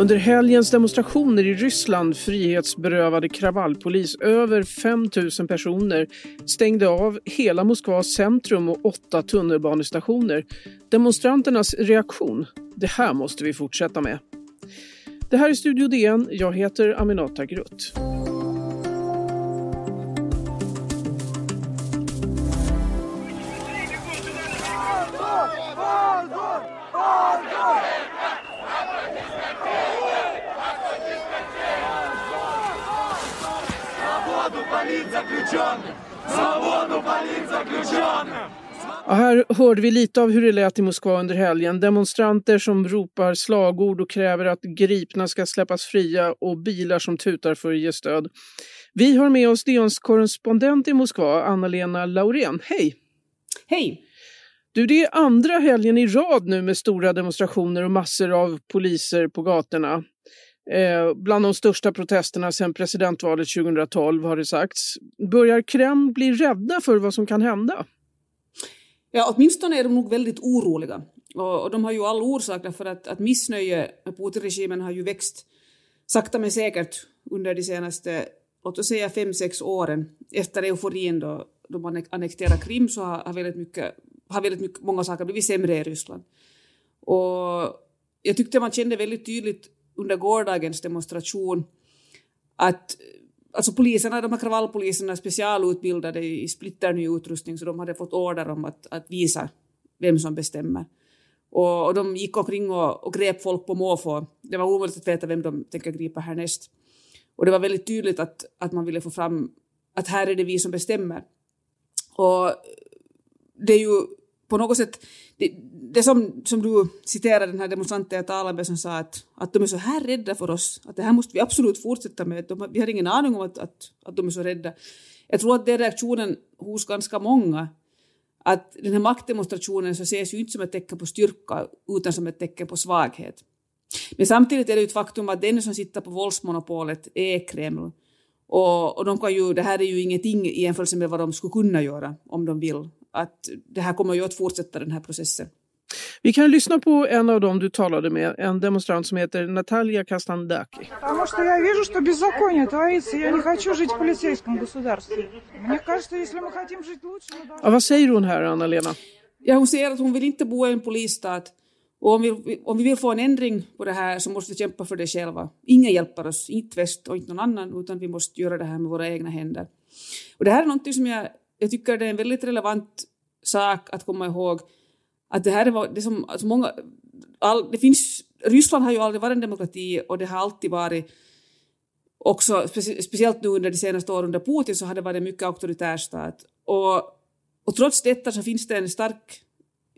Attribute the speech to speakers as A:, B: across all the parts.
A: Under helgens demonstrationer i Ryssland frihetsberövade kravallpolis över 5 000 personer stängde av hela Moskvas centrum och åtta tunnelbanestationer. Demonstranternas reaktion? Det här måste vi fortsätta med. Det här är Studio DN. Jag heter Aminata Grutt. Ja, här hörde vi lite av hur det lät i Moskva under helgen. Demonstranter som ropar slagord och kräver att gripna ska släppas fria och bilar som tutar för att ge stöd. Vi har med oss DNs korrespondent i Moskva, Anna-Lena Laurén. Hej!
B: Hej!
A: Du, det är andra helgen i rad nu med stora demonstrationer och massor av poliser på gatorna. Eh, bland de största protesterna sedan presidentvalet 2012 har det sagts. Börjar Kreml bli rädda för vad som kan hända?
B: Ja, åtminstone är de nog väldigt oroliga. Och, och de har ju all orsak för att, att missnöje med Putin-regimen har ju växt sakta men säkert under de senaste, låt oss säga fem, sex åren. Efter euforin då, då man annekterade Krim så har, har, väldigt mycket, har väldigt mycket, många saker blivit sämre i Ryssland. Och jag tyckte man kände väldigt tydligt under gårdagens demonstration att alltså poliserna, de här kravallpoliserna specialutbildade i splitterny utrustning så de hade fått order om att, att visa vem som bestämmer. Och, och de gick omkring och, och grep folk på måfå. Det var omöjligt att veta vem de tänker gripa härnäst. Och det var väldigt tydligt att, att man ville få fram att här är det vi som bestämmer. Och det är ju på något sätt, det, det som, som du citerade den här demonstranten jag talade med som sa att, att de är så här rädda för oss, att det här måste vi absolut fortsätta med, de, vi har ingen aning om att, att, att de är så rädda. Jag tror att det är reaktionen hos ganska många, att den här maktdemonstrationen så ses ju inte som ett tecken på styrka utan som ett tecken på svaghet. Men samtidigt är det ju ett faktum att den som sitter på våldsmonopolet är Kreml. Och, och de kan ju, det här är ju ingenting i jämförelse med vad de skulle kunna göra om de vill att det här kommer ju att fortsätta den här processen.
A: Vi kan lyssna på en av dem du talade med, en demonstrant som heter Natalia Kastandaki. Ja, vad säger hon här, Anna-Lena?
B: Ja, hon säger att hon vill inte bo i en polisstat. Och om vi, om vi vill få en ändring på det här så måste vi kämpa för det själva. Ingen hjälper oss, inte väst och inte någon annan, utan vi måste göra det här med våra egna händer. Och det här är något som jag jag tycker det är en väldigt relevant sak att komma ihåg att det här är det som alltså många, all, det finns, Ryssland har ju aldrig varit en demokrati och det har alltid varit också, specie, speciellt nu under de senaste åren under Putin så har det varit en mycket auktoritär stat. Och, och trots detta så finns det en stark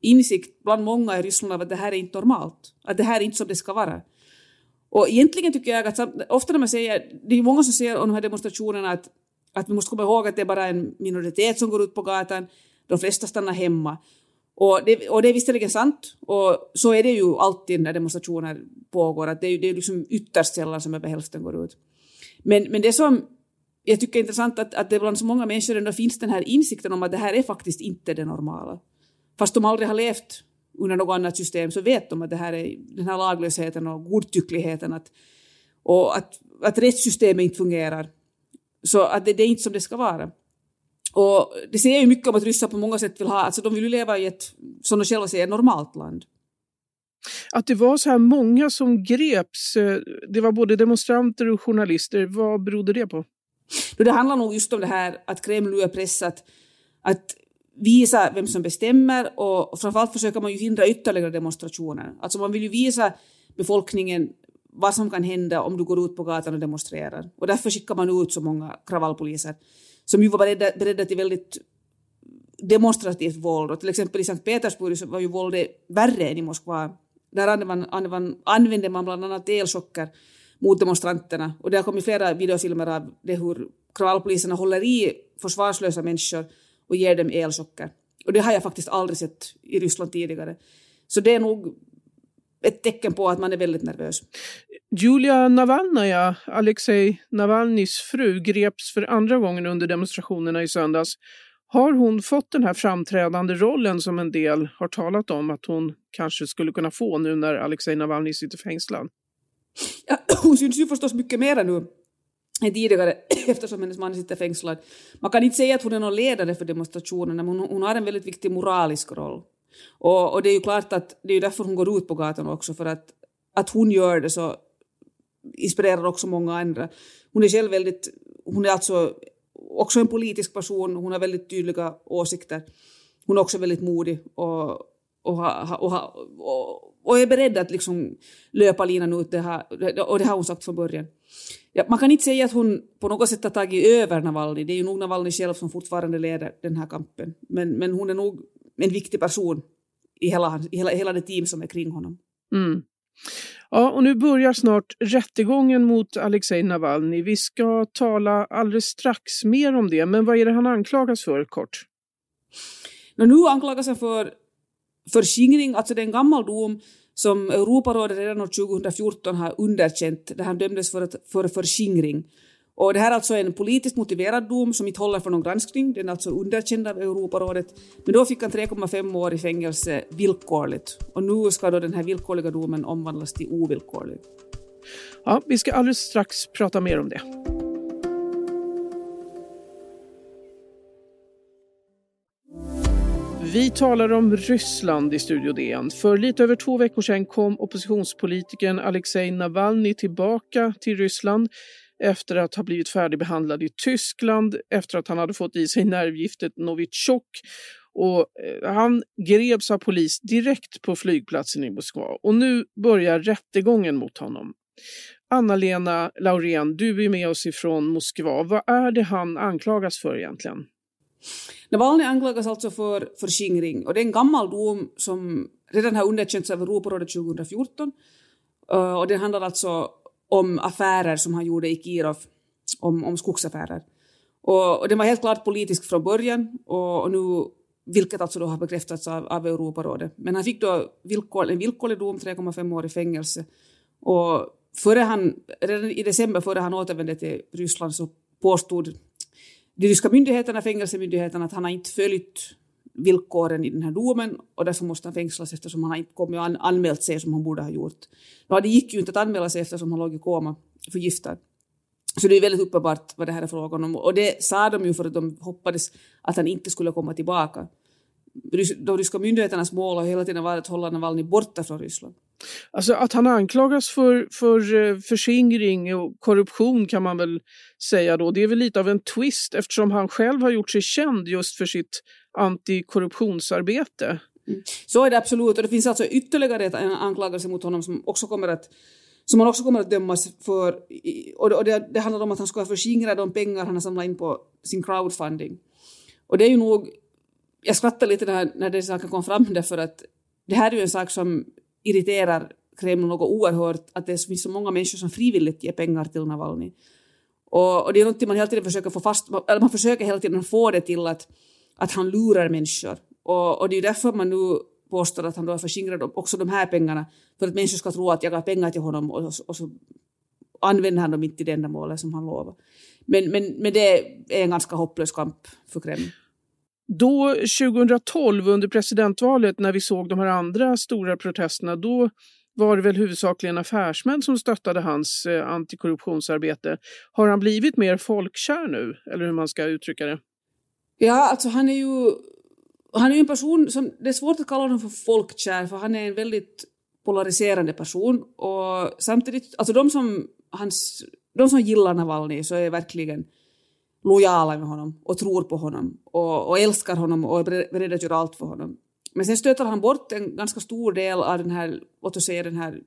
B: insikt bland många i Ryssland av att det här är inte normalt, att det här är inte som det ska vara. Och egentligen tycker jag att ofta när man säger, det är många som säger om de här demonstrationerna att, att vi måste komma ihåg att det är bara en minoritet som går ut på gatan, de flesta stannar hemma. Och det, och det är visserligen sant, och så är det ju alltid när demonstrationer pågår, att det är, det är liksom ytterst sällan som över hälften går ut. Men, men det som jag tycker är intressant att, att det bland så många människor ändå finns den här insikten om att det här är faktiskt inte det normala. Fast de aldrig har levt under något annat system så vet de att det här är den här laglösheten och godtyckligheten att, och att, att rättssystemet inte fungerar. Så att det, det är inte som det ska vara. Och det säger ju mycket om att ryssar på många sätt vill ha, alltså de vill ju leva i ett, som de själva säger, normalt land.
A: Att det var så här många som greps, eh, det var både demonstranter och journalister, vad berodde det på?
B: Det handlar nog just om det här att Kreml nu är pressat att visa vem som bestämmer och framförallt försöker man ju hindra ytterligare demonstrationer. Alltså man vill ju visa befolkningen vad som kan hända om du går ut på gatan och demonstrerar. Och därför skickar man ut så många kravallpoliser som ju var beredda, beredda till väldigt demonstrativt våld. Och till exempel i Sankt Petersburg så var ju våldet värre än i Moskva. Där använde man, använde man bland annat elchocker mot demonstranterna. Och det har kommit flera videofilmer av det hur kravallpoliserna håller i försvarslösa människor och ger dem elchocker. Och det har jag faktiskt aldrig sett i Ryssland tidigare. Så det är nog ett tecken på att man är väldigt nervös.
A: Julia Navalnaja, Alexej Navalnys fru, greps för andra gången under demonstrationerna i söndags. Har hon fått den här framträdande rollen som en del har talat om att hon kanske skulle kunna få nu när Alexej Navalny sitter fängslad?
B: Ja, hon syns ju förstås mycket mer nu än tidigare eftersom hennes man sitter fängslad. Man kan inte säga att hon är någon ledare för demonstrationerna men hon, hon har en väldigt viktig moralisk roll. Och, och, det är ju klart att det är därför hon går ut på gatan också för att, att hon gör det så inspirerar också många andra. Hon är själv väldigt, hon är alltså också en politisk person, hon har väldigt tydliga åsikter. Hon är också väldigt modig och, och, ha, och, ha, och, och är beredd att liksom löpa linan ut, det här, och det har hon sagt från början. Ja, man kan inte säga att hon på något sätt har tagit över Navalny, det är ju nog Navalny själv som fortfarande leder den här kampen. Men, men hon är nog en viktig person i hela, hela, hela det team som är kring honom.
A: Mm. Ja, och nu börjar snart rättegången mot Alexej Navalny. Vi ska tala alldeles strax mer om det, men vad är det han anklagas för kort?
B: Nu anklagas han för förskingring, alltså det är en gammal dom som Europarådet redan år 2014 har underkänt, där han dömdes för, för förskingring. Och det här är alltså en politiskt motiverad dom som inte håller för någon granskning, den är alltså underkänd av Europarådet. Men då fick han 3,5 år i fängelse villkorligt. Och nu ska då den här villkorliga domen omvandlas till ovillkorlig.
A: Ja, vi ska alldeles strax prata mer om det. Vi talar om Ryssland i Studio DN. För lite över två veckor sedan kom oppositionspolitikern Alexej Navalny tillbaka till Ryssland efter att ha blivit färdigbehandlad i Tyskland efter att han hade fått i sig nervgiftet Novichok. Och eh, han greps av polis direkt på flygplatsen i Moskva och nu börjar rättegången mot honom. Anna-Lena Laurén, du är med oss ifrån Moskva. Vad är det han anklagas för egentligen?
B: Navalny anklagas alltså för förskingring och det är en gammal dom som redan har underkänts av Europarådet 2014. Eh, och det handlar alltså om affärer som han gjorde i Kirov, om, om skogsaffärer. Och, och den var helt klart politisk från början och, och nu vilket alltså då har bekräftats av, av Europarådet. Men han fick då villkor, en villkorlig dom, 3,5 år i fängelse. Och före han, redan i december före han återvände till Ryssland så påstod de ryska myndigheterna, fängelsemyndigheterna, att han har inte följt villkoren i den här domen och därför måste han fängslas eftersom han inte kommit och an anmält sig som han borde ha gjort. Ja, det gick ju inte att anmäla sig eftersom han låg i koma förgiftad. Så det är väldigt uppenbart vad det här är frågan om. Och det sa de ju för att de hoppades att han inte skulle komma tillbaka. De ryska myndigheternas mål har hela tiden varit att hålla Navalny borta från Ryssland.
A: Alltså att han anklagas för, för eh, förskingring och korruption kan man väl säga då, det är väl lite av en twist eftersom han själv har gjort sig känd just för sitt antikorruptionsarbete.
B: Mm. Så är det absolut och det finns alltså ytterligare en anklagelse mot honom som också kommer att som han också kommer att dömas för. Och det, det handlar om att han ska förskingra de pengar han har samlat in på sin crowdfunding. Och det är ju nog, jag skrattar lite när, när det saken kom fram därför att det här är ju en sak som irriterar Kreml något oerhört, att det finns så många människor som frivilligt ger pengar till Navalny. Och, och det är något man hela tiden försöker få fast, eller man försöker hela tiden få det till att, att han lurar människor. Och, och det är därför man nu påstår att han då har förskingrat också de här pengarna, för att människor ska tro att jag har pengar till honom och, och så använder han dem inte till det ändamålet som han lovar. Men, men, men det är en ganska hopplös kamp för Kreml.
A: Då 2012 under presidentvalet när vi såg de här andra stora protesterna, då var det väl huvudsakligen affärsmän som stöttade hans eh, antikorruptionsarbete. Har han blivit mer folkkär nu, eller hur man ska uttrycka det?
B: Ja, alltså han är ju han är en person som, det är svårt att kalla honom för folkkär, för han är en väldigt polariserande person och samtidigt, alltså de som, hans, de som gillar Navalny så är verkligen lojala med honom och tror på honom och, och älskar honom och är beredda att göra allt för honom. Men sen stöter han bort en ganska stor del av den här, låt oss säga den här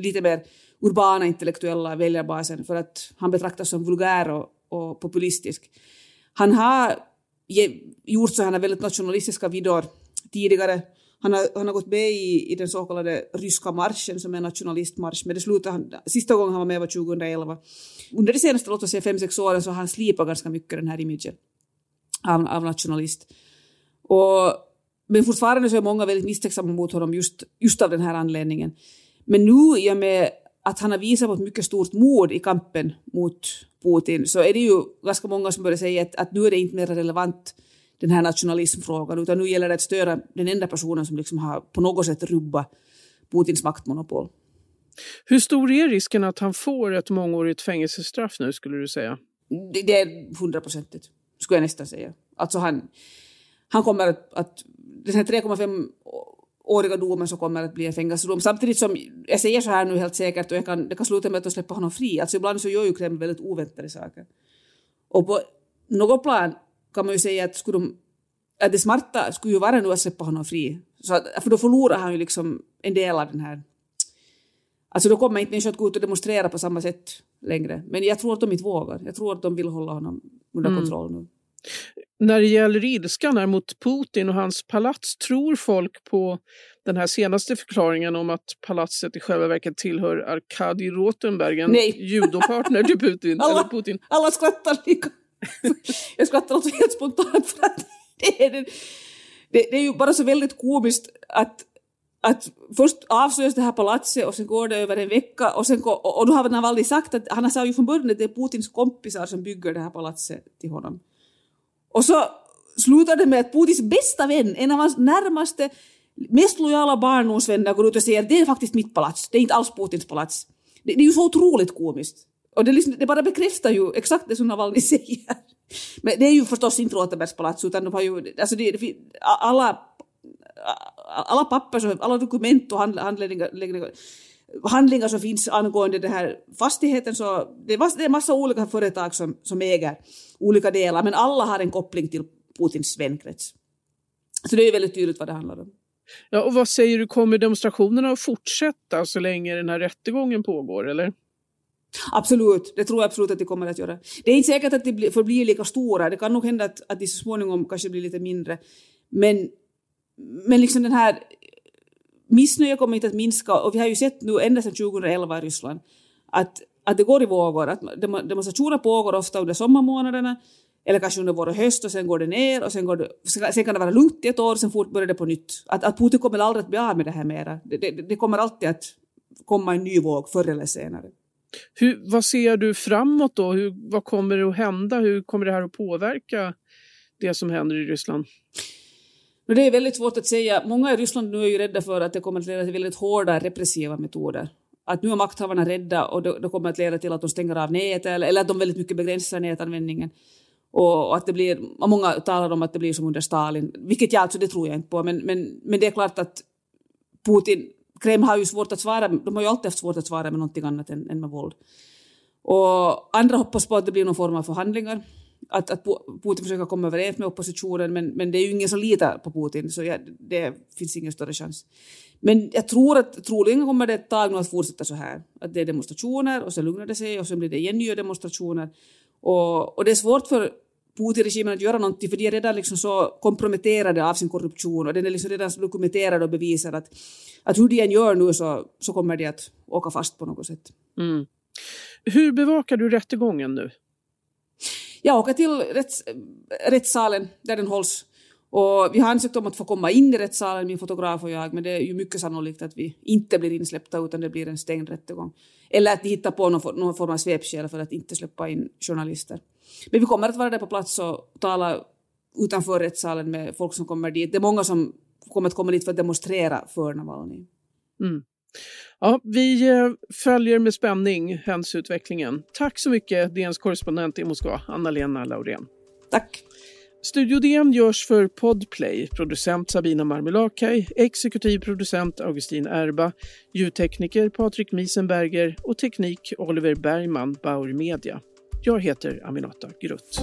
B: lite mer urbana intellektuella väljarbasen för att han betraktas som vulgär och, och populistisk. Han har gjort sådana väldigt nationalistiska videor tidigare. Han har, han har gått med i, i den så kallade ryska marschen som är en nationalistmarsch, men det slutade han, sista gången han var med var 2011. Under de senaste, låt oss säga fem, sex åren så har han slipat ganska mycket den här imagen av, av nationalist. Och men fortfarande så är många väldigt misstänksamma mot honom just, just av den här anledningen. Men nu i och med att han har visat på ett mycket stort mod i kampen mot Putin så är det ju ganska många som börjar säga att, att nu är det inte mer relevant den här nationalismfrågan utan nu gäller det att störa den enda personen som liksom har på något sätt rubbat Putins maktmonopol.
A: Hur stor är risken att han får ett mångårigt fängelsestraff nu skulle du säga?
B: Det, det är hundraprocentigt, skulle jag nästan säga. Alltså han, han kommer att, att den här 3,5 åriga domen så kommer att bli en fängelsedom. Samtidigt som jag säger så här nu helt säkert och jag kan, det kan sluta med att de släpper honom fri. Alltså ibland så gör ju Kreml väldigt oväntade saker. Och på något plan kan man ju säga att, skulle de, att det smarta skulle ju vara nu att släppa honom fri. Så att, för då förlorar han ju liksom en del av den här... Alltså då kommer inte människor att gå ut och demonstrera på samma sätt längre. Men jag tror att de inte vågar. Jag tror att de vill hålla honom under mm. kontroll nu.
A: När det gäller ilskan här mot Putin och hans palats, tror folk på den här senaste förklaringen om att palatset i själva verket tillhör Arkadij Rotenberg, en judopartner till Putin?
B: alla,
A: eller Putin?
B: alla skrattar lika jag skrattar alltså helt spontant för att det är, det, det är ju bara så väldigt komiskt att att först avslöjas det här palatset och sen går det över en vecka och, sen, och då har Navalny sagt att han sa ju från början att det är Putins kompisar som bygger det här palatset till honom. Och så slutar det med att Putins bästa vän, en av hans närmaste, mest lojala barndomsvänner går ut och säger att det är faktiskt mitt palats, det är inte alls Putins palats. Det, det är ju så otroligt komiskt. Och det, liksom, det bara bekräftar ju exakt det som Navalny säger. Men det är ju förstås inte Rotenbergspalats, utan de har ju, alltså det, det, alla, alla papper, alla dokument och handlingar, handlingar som finns angående den här fastigheten så det är en massa olika företag som, som äger olika delar men alla har en koppling till Putins vänkrets. Så det är väldigt tydligt vad det handlar om.
A: Ja, och vad säger du, kommer demonstrationerna att fortsätta så länge den här rättegången pågår eller?
B: Absolut, det tror jag absolut att de kommer att göra. Det är inte säkert att de förblir lika stora, det kan nog hända att, att de så småningom kanske blir lite mindre. Men, men liksom den här missnöjet kommer inte att minska och vi har ju sett nu ända sedan 2011 i Ryssland att, att det går i vågor, att demonstrationer pågår ofta under sommarmånaderna eller kanske under vår och höst och sen går det ner och sen, går det, sen kan det vara lugnt i ett år sen fort börjar det på nytt. Att, att Putin kommer aldrig att bli av med det här mera. Det, det, det kommer alltid att komma en ny våg förr eller senare.
A: Hur, vad ser du framåt då? Hur, vad kommer det att hända? Hur kommer det här att påverka det som händer i Ryssland?
B: Men det är väldigt svårt att säga. Många i Ryssland nu är ju rädda för att det kommer att leda till väldigt hårda repressiva metoder. Att nu är makthavarna rädda och det, det kommer att leda till att de stänger av nätet eller, eller att de väldigt mycket begränsar nätanvändningen. Och, och att det blir, många talar om att det blir som under Stalin, vilket jag alltså det tror jag inte på, men, men, men det är klart att Putin, Kreml har ju svårt att svara, de har ju alltid haft svårt att svara med någonting annat än, än med våld. Och andra hoppas på att det blir någon form av förhandlingar att, att Putin försöker komma överens med oppositionen men, men det är ju ingen som litar på Putin så ja, det finns ingen större chans. Men jag tror att troligen kommer det ett tag nu att fortsätta så här. Att det är demonstrationer och sen lugnar det sig och sen blir det igen nya demonstrationer. Och, och det är svårt för Putin-regimen att göra någonting för de är redan liksom så komprometterade av sin korruption och den är liksom redan så dokumenterad och bevisad att, att hur de än gör nu så, så kommer de att åka fast på något sätt.
A: Mm. Hur bevakar du rättegången nu?
B: Jag åker till rätts, rättssalen där den hålls. Och vi har ansökt om att få komma in i rättssalen, min fotograf och jag, men det är ju mycket sannolikt att vi inte blir insläppta utan det blir en stängd rättegång. Eller att de hittar på någon, någon form av svepskäl för att inte släppa in journalister. Men vi kommer att vara där på plats och tala utanför rättssalen med folk som kommer dit. Det är många som kommer att komma dit för att demonstrera för Navalny.
A: Mm. Ja, vi eh, följer med spänning händelseutvecklingen. Tack så mycket, DNs korrespondent i Moskva, Anna-Lena Laurén.
B: Tack.
A: Studio DN görs för Podplay, producent Sabina Marmelakai, exekutiv producent Augustin Erba, ljudtekniker Patrik Miesenberger och teknik Oliver Bergman, Bauer Media. Jag heter Aminata Grutt.